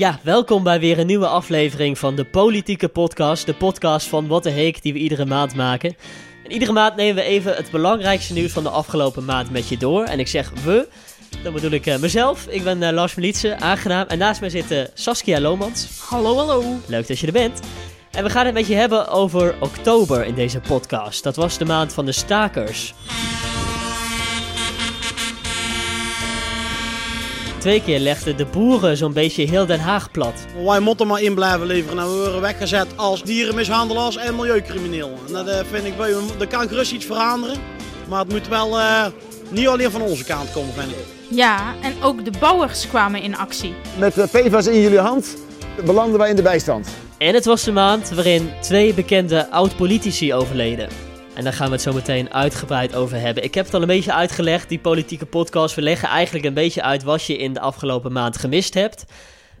Ja, welkom bij weer een nieuwe aflevering van de Politieke Podcast. De podcast van What the Heek die we iedere maand maken. En iedere maand nemen we even het belangrijkste nieuws van de afgelopen maand met je door. En ik zeg we, dan bedoel ik eh, mezelf. Ik ben eh, Lars Melitse, aangenaam. En naast mij zit Saskia Lomans. Hallo, hallo. Leuk dat je er bent. En we gaan het met je hebben over oktober in deze podcast. Dat was de maand van de stakers. Twee keer legden de boeren zo'n beetje heel Den Haag plat. Wij moeten maar in blijven leveren en we worden weggezet als dierenmishandelaars en milieucrimineel. En dat eh, vind ik, er kan gerust iets veranderen, maar het moet wel eh, niet alleen van onze kant komen, vind ik. Ja, en ook de bouwers kwamen in actie. Met de PFAS in jullie hand belanden wij in de bijstand. En het was de maand waarin twee bekende oud-politici overleden. En daar gaan we het zo meteen uitgebreid over hebben. Ik heb het al een beetje uitgelegd, die politieke podcast. We leggen eigenlijk een beetje uit wat je in de afgelopen maand gemist hebt.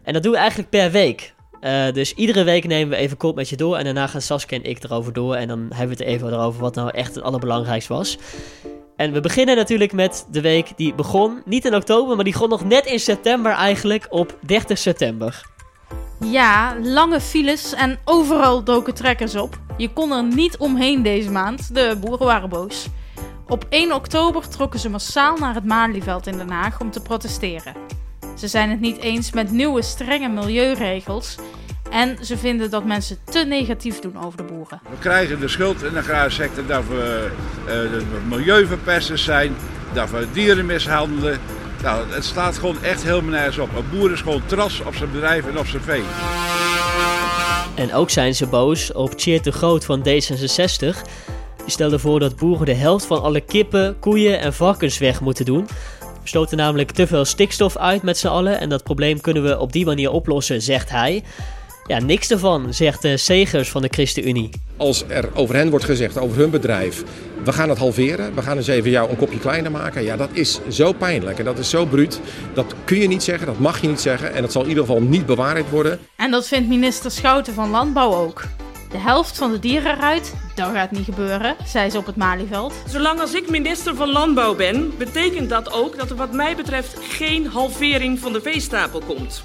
En dat doen we eigenlijk per week. Eh, dus iedere week nemen we even kort met je door. En daarna gaan Saskia en ik erover door. En dan hebben we het even erover wat nou echt het allerbelangrijkste was. En we beginnen natuurlijk met de week die begon, niet in oktober, maar die begon nog net in september eigenlijk, op 30 september. Ja, lange files en overal doken trekkers op. Je kon er niet omheen deze maand. De boeren waren boos. Op 1 oktober trokken ze massaal naar het Malieveld in Den Haag om te protesteren. Ze zijn het niet eens met nieuwe strenge milieuregels. En ze vinden dat mensen te negatief doen over de boeren. We krijgen de schuld in de agrarische sector dat we de milieuverpesters zijn, dat we dieren mishandelen. Nou, het staat gewoon echt helemaal nergens op. Een boer is gewoon tras op zijn bedrijf en op zijn vee. En ook zijn ze boos op Tjeerd de Groot van D66. Die stelde voor dat boeren de helft van alle kippen, koeien en varkens weg moeten doen. We stoten namelijk te veel stikstof uit met z'n allen en dat probleem kunnen we op die manier oplossen, zegt hij. Ja, niks ervan, zegt de Segers van de ChristenUnie. als er over hen wordt gezegd, over hun bedrijf, we gaan het halveren, we gaan eens even jou een kopje kleiner maken. Ja, dat is zo pijnlijk en dat is zo bruut. Dat kun je niet zeggen, dat mag je niet zeggen en dat zal in ieder geval niet bewaarheid worden. En dat vindt minister Schouten van Landbouw ook. De helft van de dieren eruit, dat gaat niet gebeuren, zei ze op het Malieveld. Zolang als ik minister van Landbouw ben, betekent dat ook dat er wat mij betreft geen halvering van de veestapel komt.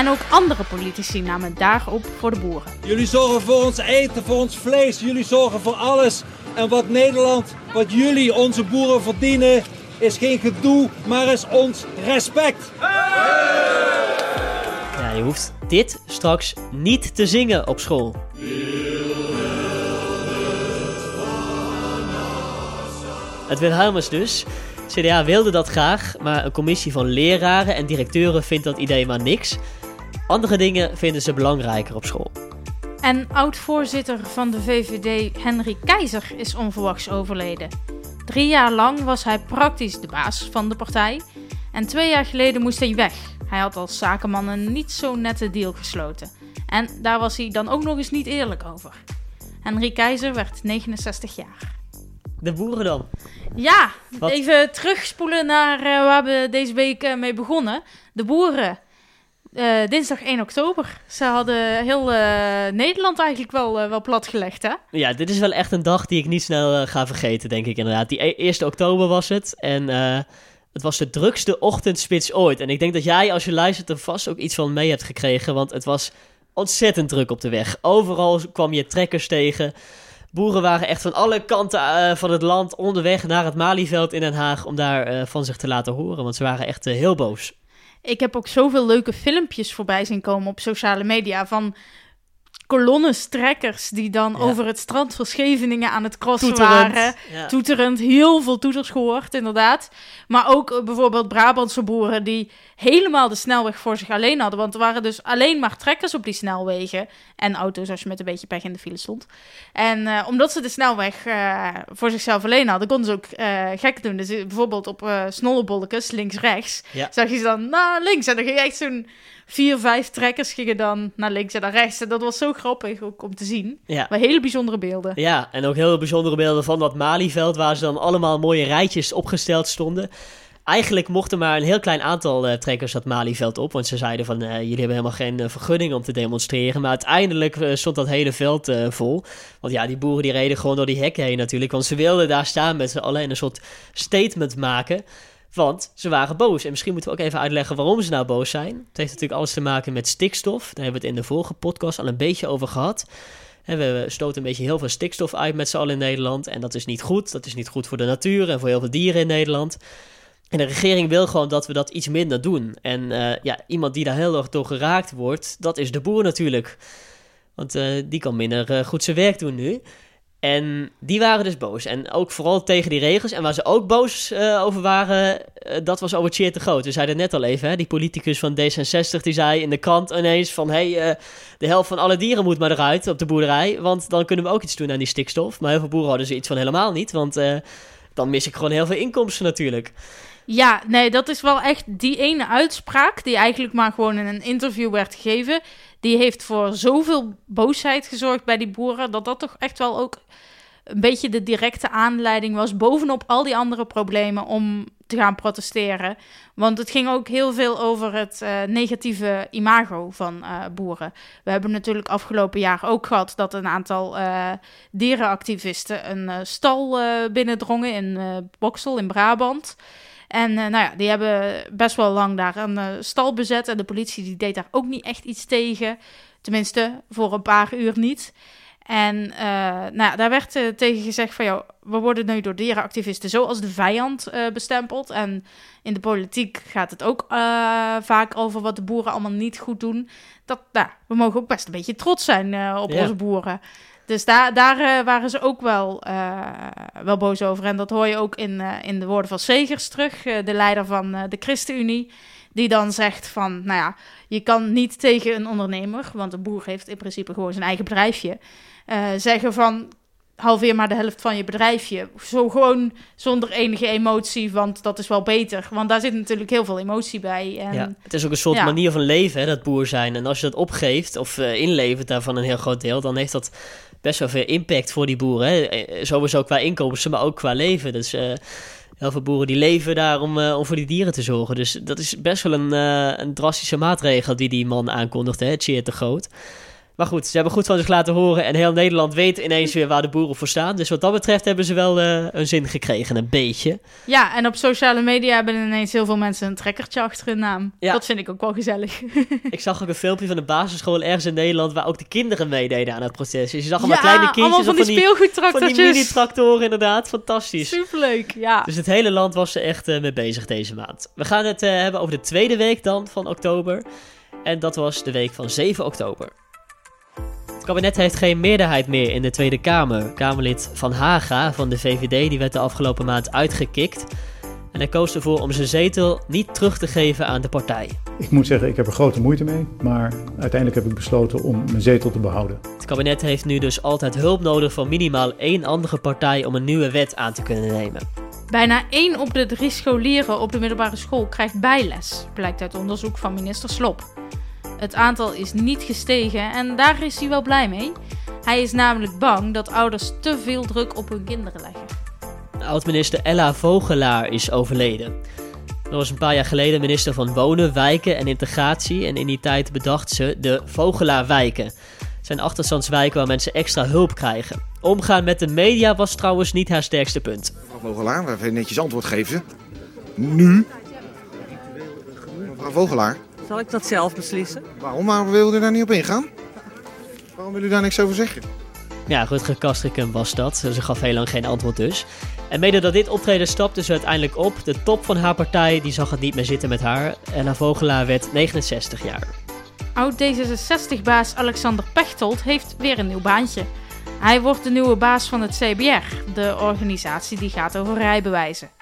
En ook andere politici namen dagen op voor de boeren. Jullie zorgen voor ons eten, voor ons vlees. Jullie zorgen voor alles. En wat Nederland, wat jullie, onze boeren verdienen, is geen gedoe, maar is ons respect. Ja, je hoeft dit straks niet te zingen op school. Het Wilhelmus dus. CDA wilde dat graag, maar een commissie van leraren en directeuren vindt dat idee maar niks. Andere dingen vinden ze belangrijker op school. En oud-voorzitter van de VVD Henry Keizer is onverwachts overleden. Drie jaar lang was hij praktisch de baas van de partij. En twee jaar geleden moest hij weg. Hij had als zakenman een niet zo nette deal gesloten. En daar was hij dan ook nog eens niet eerlijk over. Henry Keizer werd 69 jaar. De boeren dan. Ja, Wat? even terugspoelen naar eh, waar we deze week eh, mee begonnen. De boeren. Eh, dinsdag 1 oktober. Ze hadden heel eh, Nederland eigenlijk wel, eh, wel platgelegd, hè? Ja, dit is wel echt een dag die ik niet snel ga vergeten, denk ik inderdaad. Die e- 1 oktober was het en het was de drukste ochtendspits ooit. En ik denk dat jij, als je luistert, er vast ook iets van mee hebt gekregen, want het was ontzettend druk op de weg. Overal kwam je trekkers tegen. Boeren waren echt van alle kanten van het land onderweg naar het Malieveld in Den Haag om daar van zich te laten horen, want ze waren echt heel boos. Ik heb ook zoveel leuke filmpjes voorbij zien komen op sociale media van kolonnes trekkers die dan Ja. over het strand van Scheveningen aan het crossen Toeterend. waren. Ja. Toeterend, heel veel toeters gehoord, inderdaad. Maar ook eh, bijvoorbeeld Brabantse boeren die helemaal de snelweg voor zich alleen hadden. Want er waren dus alleen maar trekkers op die snelwegen. En auto's als je met een beetje pech in de file stond. En eh, omdat ze de snelweg eh, voor zichzelf alleen hadden, konden ze ook eh, gek doen. Dus bijvoorbeeld op eh snollebolletjes, links-rechts, Ja. zag je ze dan naar links. En dan ging echt zo'n vier, vijf trekkers gingen dan naar links en naar rechts. En dat was zo grappig ook om te zien. Ja. Maar hele bijzondere beelden. Ja, en ook heel bijzondere beelden van dat Malieveld, waar ze dan allemaal mooie rijtjes opgesteld stonden. Eigenlijk mochten maar een heel klein aantal eh, trekkers dat Malieveld op, want ze zeiden van, eh, jullie hebben helemaal geen eh, vergunning om te demonstreren. Maar uiteindelijk stond dat hele veld vol. Want ja, die boeren die reden gewoon door die hekken heen natuurlijk, want ze wilden daar staan met z'n allen en een soort statement maken. Want ze waren boos. En misschien moeten we ook even uitleggen waarom ze nou boos zijn. Het heeft natuurlijk alles te maken met stikstof. Daar hebben we het in de vorige podcast al een beetje over gehad. We stoten een beetje heel veel stikstof uit met z'n allen in Nederland. En dat is niet goed. Dat is niet goed voor de natuur en voor heel veel dieren in Nederland. En de regering wil gewoon dat we dat iets minder doen. En uh, ja, iemand die daar heel erg door geraakt wordt, dat is de boer natuurlijk. Want uh, die kan minder uh, goed zijn werk doen nu. En die waren dus boos. En ook vooral tegen die regels. En waar ze ook boos uh, over waren, uh, dat was over Cheer te Groot. We zeiden net al even, hè, die politicus van D66, die zei in de krant ineens van... hé, hey, uh, de helft van alle dieren moet maar eruit op de boerderij, want dan kunnen we ook iets doen aan die stikstof. Maar heel veel boeren hadden ze iets van helemaal niet, want dan mis ik gewoon heel veel inkomsten natuurlijk. Ja, nee, dat is wel echt die ene uitspraak die eigenlijk maar gewoon in een interview werd gegeven. Die heeft voor zoveel boosheid gezorgd bij die boeren, dat dat toch echt wel ook een beetje de directe aanleiding was, bovenop al die andere problemen, om te gaan protesteren. Want het ging ook heel veel over het uh, negatieve imago van uh, boeren. We hebben natuurlijk afgelopen jaar ook gehad dat een aantal uh, dierenactivisten een stal binnendrongen in Boksel in Brabant. En uh, nou ja, die hebben best wel lang daar een uh, stal bezet. En de politie die deed daar ook niet echt iets tegen. Tenminste, voor een paar uur niet. En uh, nou ja, daar werd tegen gezegd van... ja, we worden nu door dierenactivisten zo als de vijand bestempeld. En in de politiek gaat het ook vaak over wat de boeren allemaal niet goed doen. Dat, nou, we mogen ook best een beetje trots zijn op onze boeren. Dus daar, daar eh, waren ze ook wel, eh, wel boos over. En dat hoor je ook in, eh, in de woorden van Segers terug, de leider van de ChristenUnie. Die dan zegt van, nou ja, je kan niet tegen een ondernemer, want een boer heeft in principe gewoon zijn eigen bedrijfje, zeggen van, halveer maar de helft van je bedrijfje. Zo gewoon zonder enige emotie, want dat is wel beter. Want daar zit natuurlijk heel veel emotie bij. En, Ja, het is ook een soort ja. manier van leven, hè, dat boer zijn. En als je dat opgeeft of inlevert daarvan een heel groot deel, dan heeft dat best wel veel impact voor die boeren. Hè. Eh, Sowieso qua inkomsten, maar ook qua leven. Dus eh, heel veel boeren die leven daar om, eh, om voor die dieren te zorgen. Dus dat is best wel een, eh, een drastische maatregel die die man aankondigde, hè, te Groot. Maar goed, ze hebben goed van zich laten horen en heel Nederland weet ineens weer waar de boeren voor staan. Dus wat dat betreft hebben ze wel eh, een zin gekregen, een beetje. Ja, en op sociale media hebben ineens heel veel mensen een trekkertje achter hun naam. Ja. Dat vind ik ook wel gezellig. Ik zag ook een filmpje van een basisschool ergens in Nederland waar ook de kinderen meededen aan het protest. Dus je zag ja, allemaal kleine kindjes allemaal van die die, van die mini-tractoren inderdaad. Fantastisch. Superleuk, ja. Dus het hele land was er echt eh, mee bezig deze maand. We gaan het eh, hebben over de tweede week dan van oktober. En dat was de week van 7 oktober. Het kabinet heeft geen meerderheid meer in de Tweede Kamer. Kamerlid Van Haga van de VVD die werd de afgelopen maand uitgekikt. En hij koos ervoor om zijn zetel niet terug te geven aan de partij. Ik moet zeggen, ik heb er grote moeite mee, maar uiteindelijk heb ik besloten om mijn zetel te behouden. Het kabinet heeft nu dus altijd hulp nodig van minimaal één andere partij om een nieuwe wet aan te kunnen nemen. Bijna één op de drie scholieren op de middelbare school krijgt bijles, blijkt uit onderzoek van minister Slop. Het aantal is niet gestegen en daar is hij wel blij mee. Hij is namelijk bang dat ouders te veel druk op hun kinderen leggen. Oud-minister Ella Vogelaar is overleden. Dat was een paar jaar geleden minister van Wonen, Wijken en Integratie. En in die tijd bedacht ze de Vogelaarwijken. Het zijn achterstandswijken waar mensen extra hulp krijgen. Omgaan met de media was trouwens niet haar sterkste punt. Mevrouw Vogelaar, we even netjes antwoord geven. Nu? Mevrouw Vogelaar, Zal ik dat zelf beslissen? waarom maar wil u daar niet op ingaan? Waarom wil u daar niks over zeggen? Ja, Rutger Kastrikum was dat. Ze gaf heel lang geen antwoord dus. En mede door dit optreden stapte ze uiteindelijk op. De top van haar partij die zag het niet meer zitten met haar. Ella Vogelaar werd 69 jaar. Oud-D66-baas Alexander Pechtold heeft weer een nieuw baantje. Hij wordt de nieuwe baas van het CBR, de organisatie die gaat over rijbewijzen.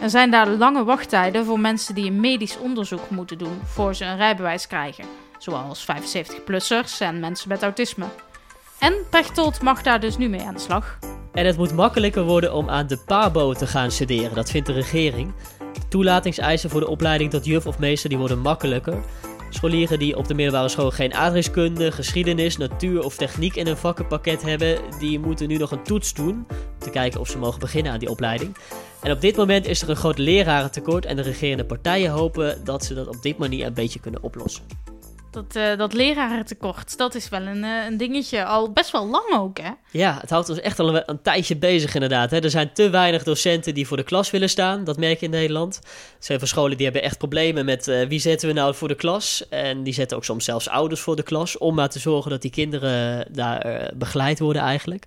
Er zijn daar lange wachttijden voor mensen die een medisch onderzoek moeten doen voor ze een rijbewijs krijgen, zoals 75-plussers en mensen met autisme. En Pechtold mag daar dus nu mee aan de slag. En het moet makkelijker worden om aan de PABO te gaan studeren, dat vindt de regering. De toelatingseisen voor de opleiding tot juf of meester die worden makkelijker. Scholieren die op de middelbare school geen aardrijkskunde, geschiedenis, natuur of techniek in hun vakkenpakket hebben, die moeten nu nog een toets doen om te kijken of ze mogen beginnen aan die opleiding. En op dit moment is er een groot lerarentekort en de regerende partijen hopen dat ze dat op dit manier een beetje kunnen oplossen. Dat, uh, dat lerarentekort, dat is wel een, uh, een dingetje. Al best wel lang ook, hè? Ja, het houdt ons echt al een, tijdje bezig inderdaad. Hè. Er zijn te weinig docenten die voor de klas willen staan. Dat merk je in Nederland. Er zijn veel scholen die hebben echt problemen met uh, wie zetten we nou voor de klas. En die zetten ook soms zelfs ouders voor de klas. Om maar te zorgen dat die kinderen daar begeleid worden eigenlijk.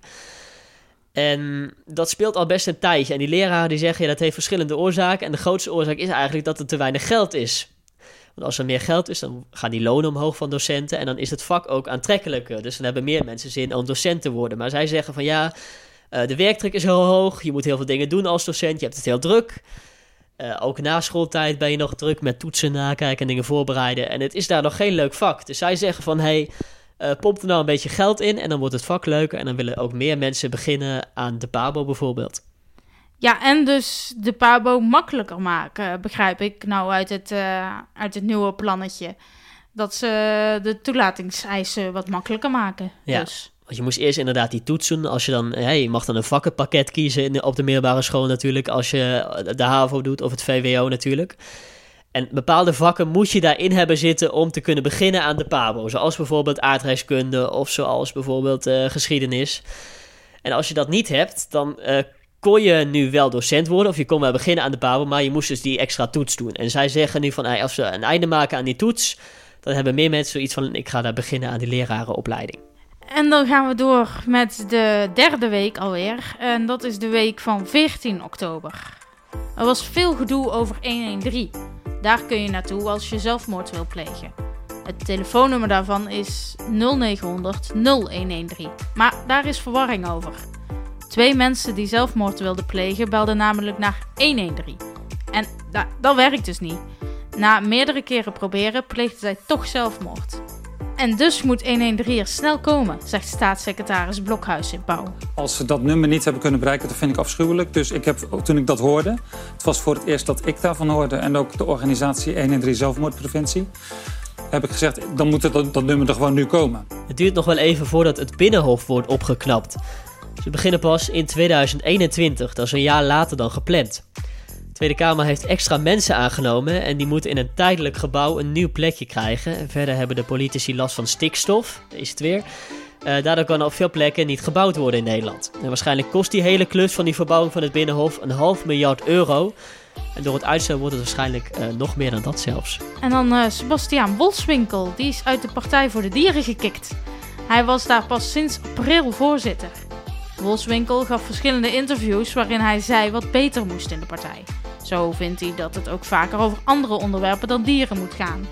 En dat speelt al best een tijdje. En die leraren die zeggen, ja, dat heeft verschillende oorzaken. En de grootste oorzaak is eigenlijk dat er te weinig geld is. Want als er meer geld is, dan gaan die lonen omhoog van docenten. En dan is het vak ook aantrekkelijker. Dus dan hebben meer mensen zin om docent te worden. Maar zij zeggen van ja, uh, de werkdruk is heel hoog. Je moet heel veel dingen doen als docent. Je hebt het heel druk. Uh, ook na schooltijd ben je nog druk met toetsen nakijken en dingen voorbereiden. En het is daar nog geen leuk vak. Dus zij zeggen van hey, uh, pomp er nou een beetje geld in en dan wordt het vak leuker. En dan willen ook meer mensen beginnen aan de PABO bijvoorbeeld. Ja, en dus de PABO makkelijker maken, begrijp ik nou uit het, uh, uit het nieuwe plannetje. Dat ze de toelatingseisen wat makkelijker maken. Ja. Dus. Want je moest eerst inderdaad die toetsen. Als je dan, hey, je mag dan een vakkenpakket kiezen in, op de middelbare school natuurlijk. Als je de HAVO doet of het VWO natuurlijk. En bepaalde vakken moet je daarin hebben zitten om te kunnen beginnen aan de PABO. Zoals bijvoorbeeld aardrijkskunde of zoals bijvoorbeeld uh, geschiedenis. En als je dat niet hebt, dan uh, kon je nu wel docent worden of je kon wel beginnen aan de PABO, maar je moest dus die extra toets doen. En zij zeggen nu van, als ze een einde maken aan die toets, dan hebben meer mensen zoiets van, ik ga daar beginnen aan die lerarenopleiding. En dan gaan we door met de derde week alweer. En dat is de week van 14 oktober. Er was veel gedoe over 113. Daar kun je naartoe als je zelfmoord wil plegen. Het telefoonnummer daarvan is 0900 0113. Maar daar is verwarring over. Twee mensen die zelfmoord wilden plegen belden namelijk naar 113. En da dat werkt dus niet. Na meerdere keren proberen pleegden zij toch zelfmoord. En dus moet 113 er snel komen, zegt staatssecretaris Blokhuis in Pauw. Als ze dat nummer niet hebben kunnen bereiken, dat vind ik afschuwelijk. Dus ik heb, toen ik dat hoorde, het was voor het eerst dat ik daarvan hoorde... en ook de organisatie 113 Zelfmoordpreventie... heb ik gezegd, dan moet dat, dat nummer er gewoon nu komen. Het duurt nog wel even voordat het Binnenhof wordt opgeknapt. Ze beginnen pas in 2021, dat is een jaar later dan gepland. De Tweede Kamer heeft extra mensen aangenomen en die moeten in een tijdelijk gebouw een nieuw plekje krijgen. En verder hebben de politici last van stikstof, is het weer. Uh, daardoor kan op veel plekken niet gebouwd worden in Nederland. En waarschijnlijk kost die hele klus van die verbouwing van het Binnenhof een half miljard euro. En door het uitstel wordt het waarschijnlijk uh, nog meer dan dat zelfs. En dan uh, Sebastiaan Wolfswinkel, die is uit de Partij voor de Dieren gekikt. Hij was daar pas sinds april voorzitter. Wolfswinkel gaf verschillende interviews waarin hij zei wat beter moest in de partij. Zo vindt hij dat het ook vaker over andere onderwerpen dan dieren moet gaan.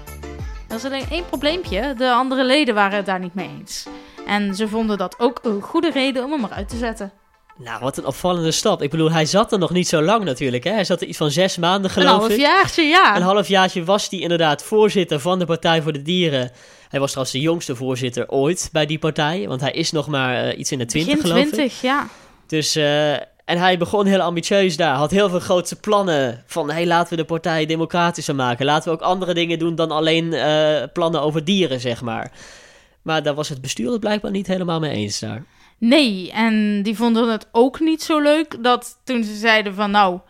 Er is alleen één probleempje: de andere leden waren het daar niet mee eens. En ze vonden dat ook een goede reden om hem eruit te zetten. Nou, wat een opvallende stap. Ik bedoel, hij zat er nog niet zo lang natuurlijk. Hè? Hij zat er iets van zes maanden geloof ik. Een halfjaartje, ja. Een halfjaartje was hij inderdaad voorzitter van de Partij voor de Dieren. Hij was trouwens de jongste voorzitter ooit bij die partij. Want hij is nog maar uh, iets in de twintig geloof 20, ja. Dus, uh, en hij begon heel ambitieus daar. Had heel veel grootse plannen. Van, hey, laten we de partij democratischer maken. Laten we ook andere dingen doen dan alleen uh, plannen over dieren, zeg maar. Maar daar was het bestuur het blijkbaar niet helemaal mee eens daar. Nee, en die vonden het ook niet zo leuk dat toen ze zeiden van nou,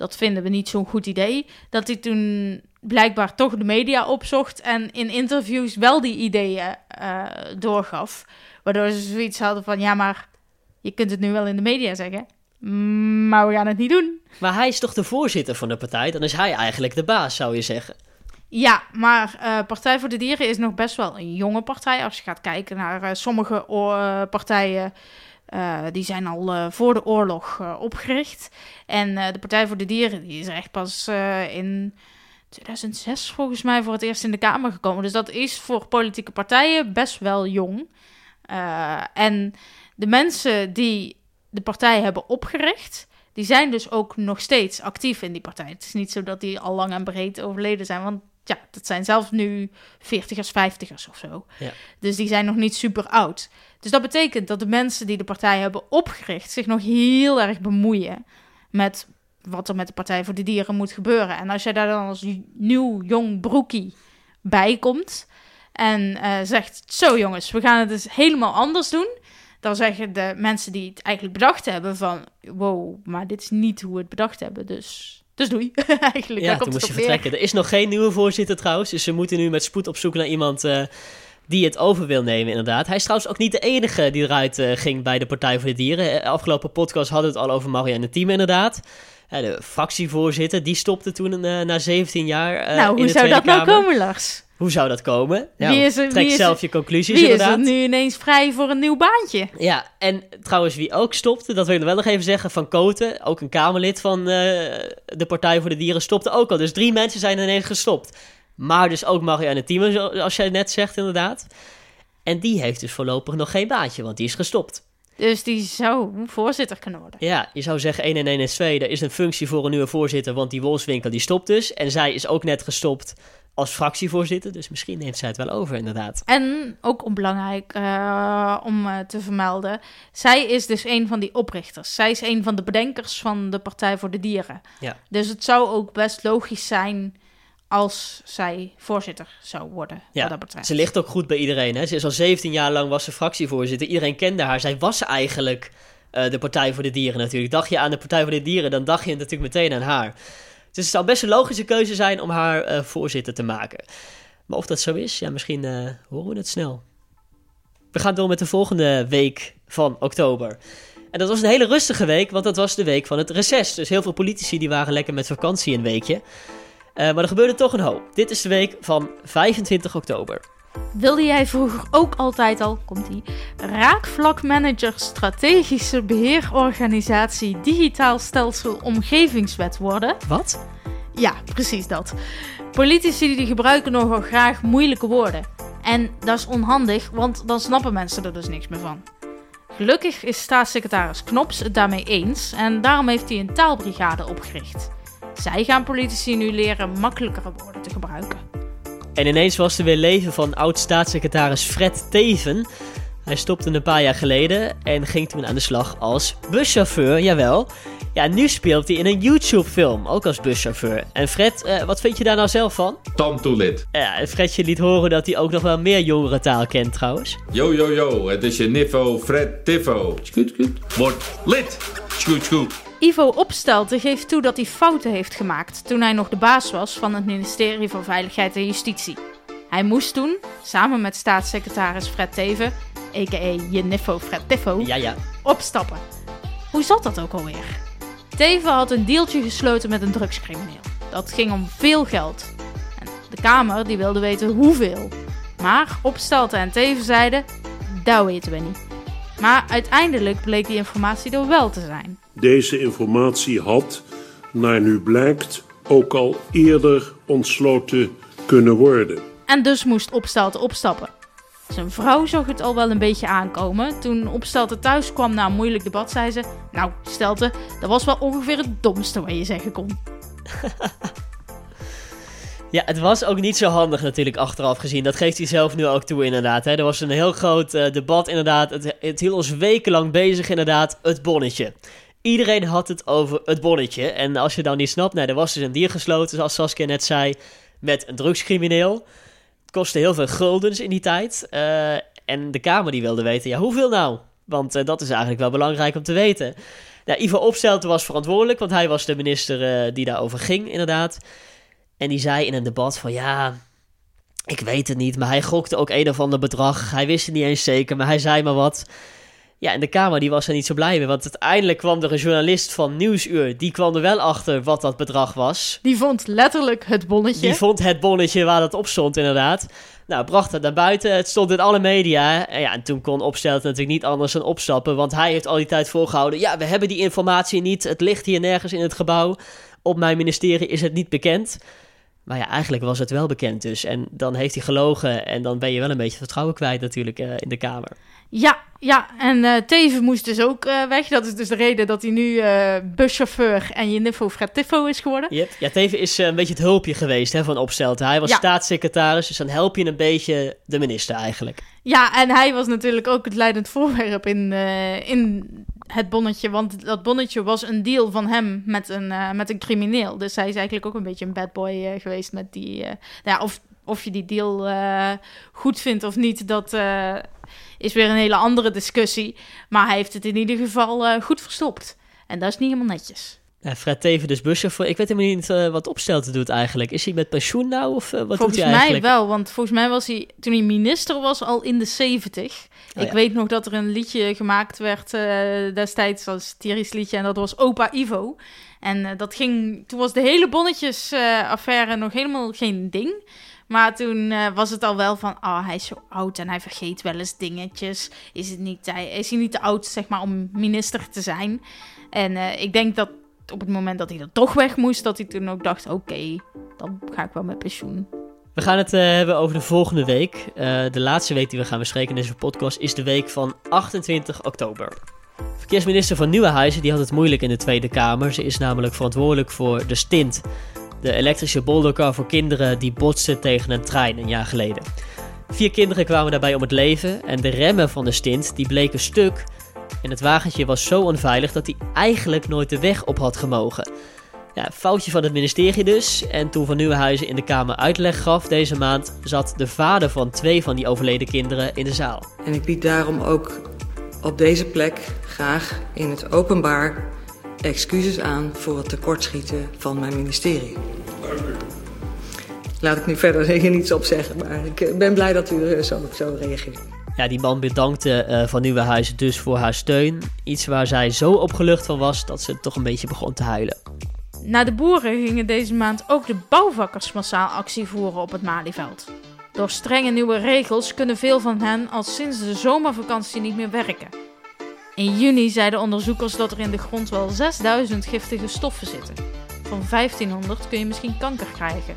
dat vinden we niet zo'n goed idee, dat hij toen blijkbaar toch de media opzocht en in interviews wel die ideeën uh, doorgaf. Waardoor ze zoiets hadden van ja, maar je kunt het nu wel in de media zeggen, maar we gaan het niet doen. Maar hij is toch de voorzitter van de partij? Dan is hij eigenlijk de baas, zou je zeggen. Ja, maar uh, Partij voor de Dieren is nog best wel een jonge partij. Als je gaat kijken naar uh, sommige partijen, die zijn al voor de oorlog opgericht. En de Partij voor de Dieren die is echt pas in 2006 volgens mij voor het eerst in de Kamer gekomen. Dus dat is voor politieke partijen best wel jong. en de mensen die de partij hebben opgericht, die zijn dus ook nog steeds actief in die partij. Het is niet zo dat die al lang en breed overleden zijn, want ja, dat zijn zelfs nu 40ers, 50ers of zo. Ja. Dus die zijn nog niet super oud. Dus dat betekent dat de mensen die de partij hebben opgericht zich nog heel erg bemoeien met wat er met de Partij voor de Dieren moet gebeuren. En als jij daar dan als nieuw jong broekie bij komt en uh, zegt: Zo jongens, we gaan het dus helemaal anders doen. Dan zeggen de mensen die het eigenlijk bedacht hebben: van wow, maar dit is niet hoe we het bedacht hebben. Dus Dus doei, eigenlijk. Ja, toen moest je vertrekken. Er is nog geen nieuwe voorzitter trouwens. Dus ze moeten nu met spoed op zoek naar iemand eh, die het over wil nemen, inderdaad. Hij is trouwens ook niet de enige die eruit eh, ging bij de Partij voor de Dieren. Eh, afgelopen podcast hadden we het al over Marianne Thieme, inderdaad. De fractievoorzitter, die stopte toen na 17 jaar nou, in hoe de zou Tweede dat nou Kamer. komen, Lars? Hoe zou dat komen? Wie Nou, is er- trek wie zelf je conclusies, Wie is inderdaad. er nu ineens vrij voor een nieuw baantje? Ja, en trouwens wie ook stopte, dat wil ik nog wel nog even zeggen, Van Koten, ook een Kamerlid van eh, de Partij voor de Dieren, stopte ook al. Dus drie mensen zijn ineens gestopt. Maar dus ook Marianne Thieme, zoals jij net zegt inderdaad. En die heeft dus voorlopig nog geen baantje, want die is gestopt. Dus die zou voorzitter kunnen worden. Ja, je zou zeggen 1 en 1 is 2. Er is een functie voor een nieuwe voorzitter, want die Wolfswinkel die stopt dus. En zij is ook net gestopt als fractievoorzitter, dus misschien neemt zij het wel over inderdaad. En ook onbelangrijk eh, om eh, te vermelden, zij is dus een van die oprichters. Zij is een van de bedenkers van de Partij voor de Dieren. Ja. Dus het zou ook best logisch zijn als zij voorzitter zou worden. Ja, wat dat betreft. ze ligt ook goed bij iedereen. Hè? Ze is al 17 jaar lang was ze fractievoorzitter. Iedereen kende haar. Zij was eigenlijk eh, de Partij voor de Dieren natuurlijk. Dacht je aan de Partij voor de Dieren, dan dacht je natuurlijk meteen aan haar. Dus het zou best een logische keuze zijn om haar eh, voorzitter te maken. Maar of dat zo is, ja, misschien eh, horen we het snel. We gaan door met de volgende week van oktober. En dat was een hele rustige week, want dat was de week van het reces. Dus heel veel politici die waren lekker met vakantie een weekje. Eh, maar er gebeurde toch een hoop. Dit is de week van 25 oktober. Wilde jij vroeger ook altijd al, komt ie, raakvlakmanager strategische beheerorganisatie digitaal stelsel omgevingswet worden? Wat? Ja, precies dat. Politici die gebruiken nogal graag moeilijke woorden. En dat is onhandig, want dan snappen mensen er dus niks meer van. Gelukkig is staatssecretaris Knops het daarmee eens en daarom heeft hij een taalbrigade opgericht. Zij gaan politici nu leren makkelijkere woorden te gebruiken. En ineens was er weer leven van oud-staatssecretaris Fred Teven. Hij stopte een paar jaar geleden en ging toen aan de slag als buschauffeur, jawel. Ja, nu speelt hij in een YouTube-film, ook als buschauffeur. En Fred, eh, wat vind je daar nou zelf van? Tam toelit. Ja, en Fredje liet horen dat hij ook nog wel meer jongerentaal kent trouwens. Yo, yo, yo. Het is je niffo Fred Tiffo. Scoot, scoot. Word lid. Scoot, scoot. Ivo Opstelten geeft toe dat hij fouten heeft gemaakt toen hij nog de baas was van het ministerie van Veiligheid en Justitie. Hij moest toen, samen met staatssecretaris Fred Teven, a.k.a. je niffo Fred Tiffo, Ja, ja. opstappen. Hoe zat dat ook alweer? Teven had een deeltje gesloten met een drugscrimineel. Dat ging om veel geld. En de Kamer die wilde weten hoeveel. Maar Opstelten en Teven zeiden, dat weten we niet. Maar uiteindelijk bleek die informatie er wel te zijn. Deze informatie had, naar nu blijkt, ook al eerder ontsloten kunnen worden. En dus moest Opstelten opstappen. Zijn vrouw zag het al wel een beetje aankomen. Toen Opstelten thuis kwam na een moeilijk debat, zei ze... Nou, Stelten, dat was wel ongeveer het domste wat je zeggen kon. Ja, het was ook niet zo handig natuurlijk achteraf gezien. Dat geeft hij zelf nu ook toe inderdaad. Hè. Er was een heel groot eh, debat inderdaad. Het, het hield ons wekenlang bezig inderdaad, het bonnetje. Iedereen had het over het bonnetje. En als je dan niet snapt, nou, er was dus een dier gesloten, zoals Saskia net zei, met een drugscrimineel. Het kostte heel veel guldens in die tijd. Eh, en de Kamer die wilde weten, ja, hoeveel nou? Want eh, dat is eigenlijk wel belangrijk om te weten. Nou, Ivo Opstelten was verantwoordelijk, want hij was de minister die daarover ging, inderdaad. En die zei in een debat van ja, ik weet het niet, maar hij gokte ook een of ander bedrag. Hij wist het niet eens zeker, maar hij zei maar wat. Ja, en de Kamer die was er niet zo blij mee, want uiteindelijk kwam er een journalist van Nieuwsuur, die kwam er wel achter wat dat bedrag was. Die vond letterlijk het bonnetje. Die vond het bonnetje waar dat op stond inderdaad. Nou, bracht het naar buiten, het stond in alle media. En ja, en toen kon Opstelten natuurlijk niet anders dan opstappen, want hij heeft al die tijd volgehouden. Ja, we hebben die informatie niet, het ligt hier nergens in het gebouw. Op mijn ministerie is het niet bekend. Maar ja, eigenlijk was het wel bekend dus. En dan heeft hij gelogen en dan ben je wel een beetje vertrouwen kwijt natuurlijk eh, in de Kamer. Ja, ja. En eh Teven moest dus ook eh, weg. Dat is dus de reden dat hij nu buschauffeur en je niffo Fred Tiffo is geworden. Yep. Ja, Teven is een beetje het hulpje geweest hè, van Opstelten. Hij was Ja. staatssecretaris, dus dan help je een beetje de minister eigenlijk. Ja, en hij was natuurlijk ook het leidend voorwerp in, in het bonnetje. Want dat bonnetje was een deal van hem met een, eh, met een crimineel. Dus hij is eigenlijk ook een beetje een bad boy eh, geweest met die... eh, nou ja, of, of je die deal goed vindt of niet, dat is weer een hele andere discussie. Maar hij heeft het in ieder geval goed verstopt. En dat is niet helemaal netjes. Fred Teven dus buschauffeur. Ik weet helemaal niet uh, wat Opstelten doet eigenlijk. Is hij met pensioen nou of uh, wat volgens doet hij eigenlijk? mij wel, want volgens mij was hij toen hij minister was al in de 70. Oh, ik ja. weet nog dat er een liedje gemaakt werd uh, destijds als Thierry's liedje en dat was Opa Ivo. En dat ging, toen was de hele bonnetjes affaire nog helemaal geen ding. Maar toen uh, was het al wel van, oh, hij is zo oud en hij vergeet wel eens dingetjes. Is, het niet, hij, is hij niet te oud, zeg maar, om minister te zijn? En uh, ik denk dat op het moment dat hij er toch weg moest, dat hij toen ook dacht, oké, dan ga ik wel met pensioen. We gaan het uh, hebben over de volgende week. de laatste week die we gaan bespreken in deze podcast is de week van 28 oktober. Verkeersminister van Nieuwenhuizen die had het moeilijk in de Tweede Kamer. Ze is namelijk verantwoordelijk voor de stint de elektrische boldercar voor kinderen die botste tegen een trein een jaar geleden. Vier kinderen kwamen daarbij om het leven en de remmen van de stint die bleken stuk. En het wagentje was zo onveilig dat hij eigenlijk nooit de weg op had gemogen. Ja, foutje van het ministerie dus. En toen Van Nieuwenhuizen in de Kamer uitleg gaf deze maand, zat de vader van twee van die overleden kinderen in de zaal. En ik bied daarom ook op deze plek graag in het openbaar excuses aan voor het tekortschieten van mijn ministerie. Laat ik nu verder niets op zeggen, maar ik ben blij dat u zo, zo reageert. Ja, die man bedankte uh, Van Nieuwenhuizen dus voor haar steun. Iets waar zij zo opgelucht van was dat ze toch een beetje begon te huilen. Na de boeren gingen deze maand ook de bouwvakkers massaal actie voeren op het Malieveld. Door strenge nieuwe regels kunnen veel van hen al sinds de zomervakantie niet meer werken. In juni zeiden onderzoekers dat er in de grond wel 6000 giftige stoffen zitten. Van 1500 kun je misschien kanker krijgen.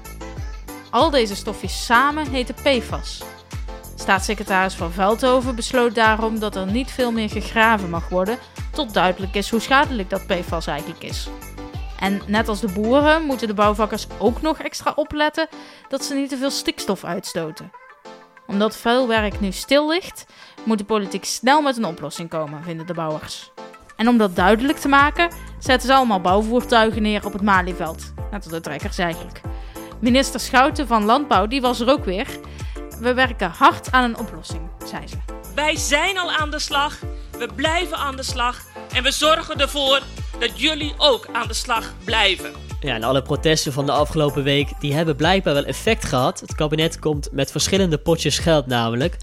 Al deze stofjes samen heten PFAS. Staatssecretaris van Veldhoven besloot daarom dat er niet veel meer gegraven mag worden tot duidelijk is hoe schadelijk dat PFAS eigenlijk is. En net als de boeren moeten de bouwvakkers ook nog extra opletten dat ze niet te veel stikstof uitstoten. Omdat vuilwerk nu stil ligt, moet de politiek snel met een oplossing komen, vinden de bouwers. En om dat duidelijk te maken, zetten ze allemaal bouwvoertuigen neer op het Malieveld. Net als de trekkers eigenlijk. Minister Schouten van Landbouw, die was er ook weer. We werken hard aan een oplossing, zei ze. Wij zijn al aan de slag, we blijven aan de slag en we zorgen ervoor dat jullie ook aan de slag blijven. Ja, en alle protesten van de afgelopen week, die hebben blijkbaar wel effect gehad. Het kabinet komt met verschillende potjes geld namelijk.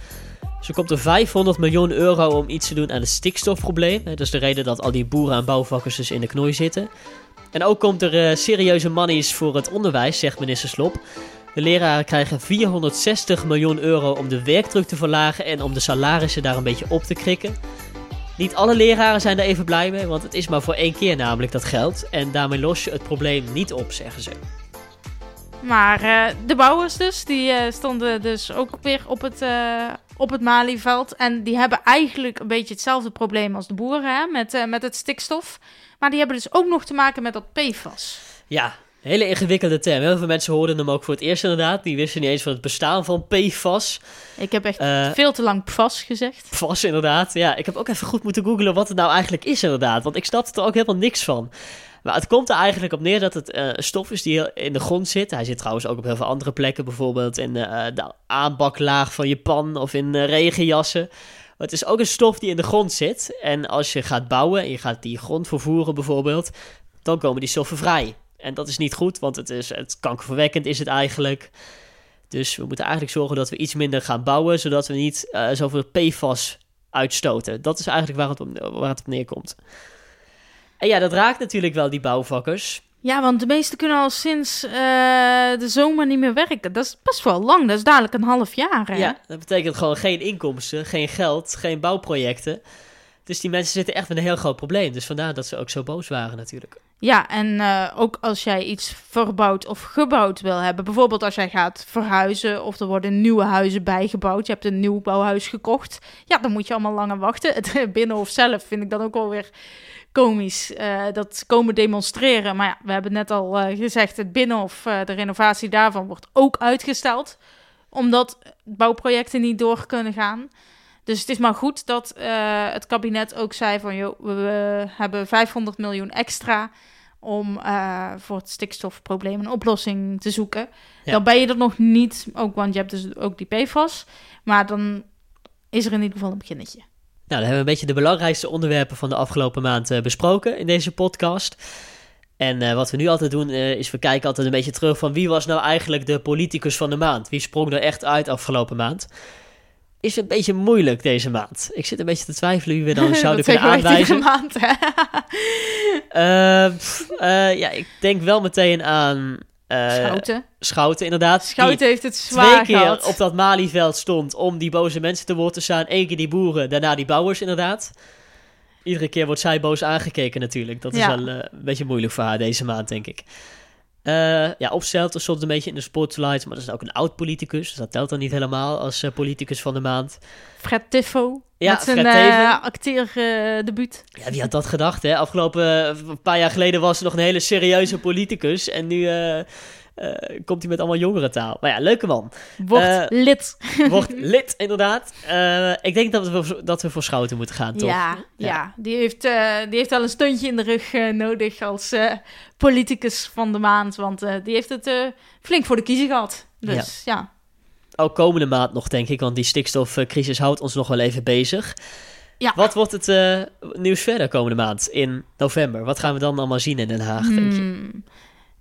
Zo komt er 500 miljoen euro om iets te doen aan het stikstofprobleem. Dat is de reden dat al die boeren en bouwvakkers dus in de knoei zitten. En ook komt er uh, serieuze monies voor het onderwijs, zegt minister Slop. De leraren krijgen 460 miljoen euro om de werkdruk te verlagen en om de salarissen daar een beetje op te krikken. Niet alle leraren zijn er even blij mee, want het is maar voor één keer namelijk dat geld. En daarmee los je het probleem niet op, zeggen ze. Maar uh, de bouwers dus, die uh, stonden dus ook weer op het, uh, op het Malieveld. En die hebben eigenlijk een beetje hetzelfde probleem als de boeren hè, met, met het stikstof. Maar die hebben dus ook nog te maken met dat PFAS. Ja, hele ingewikkelde term. Heel veel mensen hoorden hem ook voor het eerst inderdaad. Die wisten niet eens van het bestaan van PFAS. Ik heb echt veel te lang PFAS gezegd. PFAS inderdaad, ja. Ik heb ook even goed moeten googlen wat het nou eigenlijk is inderdaad. Want ik snapte er ook helemaal niks van. Maar het komt er eigenlijk op neer dat het uh, stof is die in de grond zit. Hij zit trouwens ook op heel veel andere plekken. Bijvoorbeeld in uh, de aanbaklaag van je pan of in regenjassen. Maar het is ook een stof die in de grond zit. En als je gaat bouwen en je gaat die grond vervoeren bijvoorbeeld... dan komen die stoffen vrij. En dat is niet goed, want het is het kankerverwekkend is het eigenlijk. Dus we moeten eigenlijk zorgen dat we iets minder gaan bouwen... zodat we niet zoveel PFAS uitstoten. Dat is eigenlijk waar het op, waar het op neerkomt. En ja, dat raakt natuurlijk wel die bouwvakkers. Ja, want de meesten kunnen al sinds uh, de zomer niet meer werken. Dat is best wel lang. Dat is dadelijk een half jaar. Hè? Ja, dat betekent gewoon geen inkomsten, geen geld, geen bouwprojecten. Dus die mensen zitten echt met een heel groot probleem. Dus vandaar dat ze ook zo boos waren natuurlijk. Ja, en uh, ook als jij iets verbouwd of gebouwd wil hebben. Bijvoorbeeld als jij gaat verhuizen of er worden nieuwe huizen bijgebouwd. Je hebt een nieuw bouwhuis gekocht. Ja, dan moet je allemaal langer wachten. Het binnenhof zelf vind ik dan ook wel weer komisch. Uh, dat komen demonstreren. Maar ja, we hebben net al uh, gezegd, het binnenhof, de renovatie daarvan wordt ook uitgesteld. Omdat bouwprojecten niet door kunnen gaan. Dus het is maar goed dat het kabinet ook zei van... Joh, we, hebben 500 miljoen extra om voor het stikstofprobleem een oplossing te zoeken. Ja. Dan ben je er nog niet, ook, want je hebt dus ook die PFAS. Maar dan is er in ieder geval een beginnetje. Nou, dan hebben we een beetje de belangrijkste onderwerpen van de afgelopen maand uh, besproken in deze podcast. En eh, wat we nu altijd doen, eh, is we kijken altijd een beetje terug van wie was nou eigenlijk de politicus van de maand? Wie sprong er echt uit afgelopen maand? Is een beetje moeilijk deze maand. Ik zit een beetje te twijfelen wie we dan zouden kunnen aanwijzen. maand, hè? Pff, eh, ja, ik denk wel meteen aan... eh, Schouten. Schouten, inderdaad. Schouten heeft het zwaar Twee keer gehad. op dat Malieveld stond om die boze mensen te woord te staan. Eén keer die boeren, daarna die bouwers, inderdaad. Iedere keer wordt zij boos aangekeken natuurlijk. Dat is wel een beetje moeilijk voor haar deze maand, denk ik. Eh ja, Opstelten stond een beetje in de spotlight, maar dat is ook een oud-politicus. Dus dat telt dan niet helemaal als eh, politicus van de maand. Fred Tiffo. Ja, met zijn Teven. acteerdebuut. Ja, wie had dat gedacht, hè? Afgelopen een paar jaar geleden was er nog een hele serieuze politicus. En nu komt hij met allemaal jongerentaal. Maar ja, leuke man. Wordt Eh, lid. wordt lid, inderdaad. Eh, ik denk dat we, voor- dat we voor Schouten moeten gaan, toch? Ja, ja. Die, heeft, eh, die heeft wel een steuntje in de rug eh, nodig als eh, politicus van de maand. Want eh, die heeft het eh, flink voor de kiezer gehad. Dus ja. Ook komende maand nog, denk ik. Want die stikstofcrisis houdt ons nog wel even bezig. Ja. Wat wordt het eh, nieuws verder komende maand in november? Wat gaan we dan allemaal zien in Den Haag, denk je?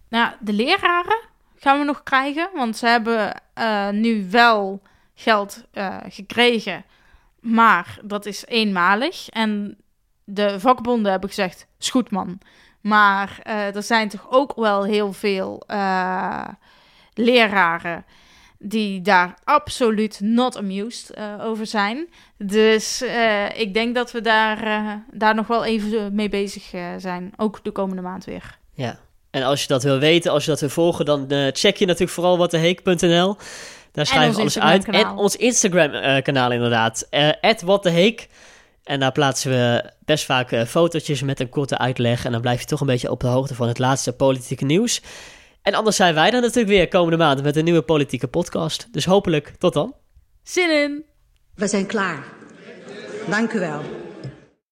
Nou, de leraren gaan we nog krijgen. Want ze hebben eh, nu wel geld eh, gekregen. Maar dat is eenmalig. En de vakbonden hebben gezegd, is goed man. Maar eh, er zijn toch ook wel heel veel leraren die daar absoluut not amused over zijn. Dus ik denk dat we daar, daar nog wel even mee bezig zijn. Ook de komende maand weer. Ja. En als je dat wil weten, als je dat wil volgen, dan eh, check je natuurlijk vooral wattheheek.nl. Daar schrijven we ons alles uit. En ons Instagram-kanaal inderdaad. eh @wattheheek. En daar plaatsen we best vaak eh, fotootjes met een korte uitleg. En dan blijf je toch een beetje op de hoogte van het laatste politieke nieuws. En anders zijn wij dan natuurlijk weer komende maand met een nieuwe politieke podcast. Dus hopelijk tot dan. Zin in! We zijn klaar. Dank u wel.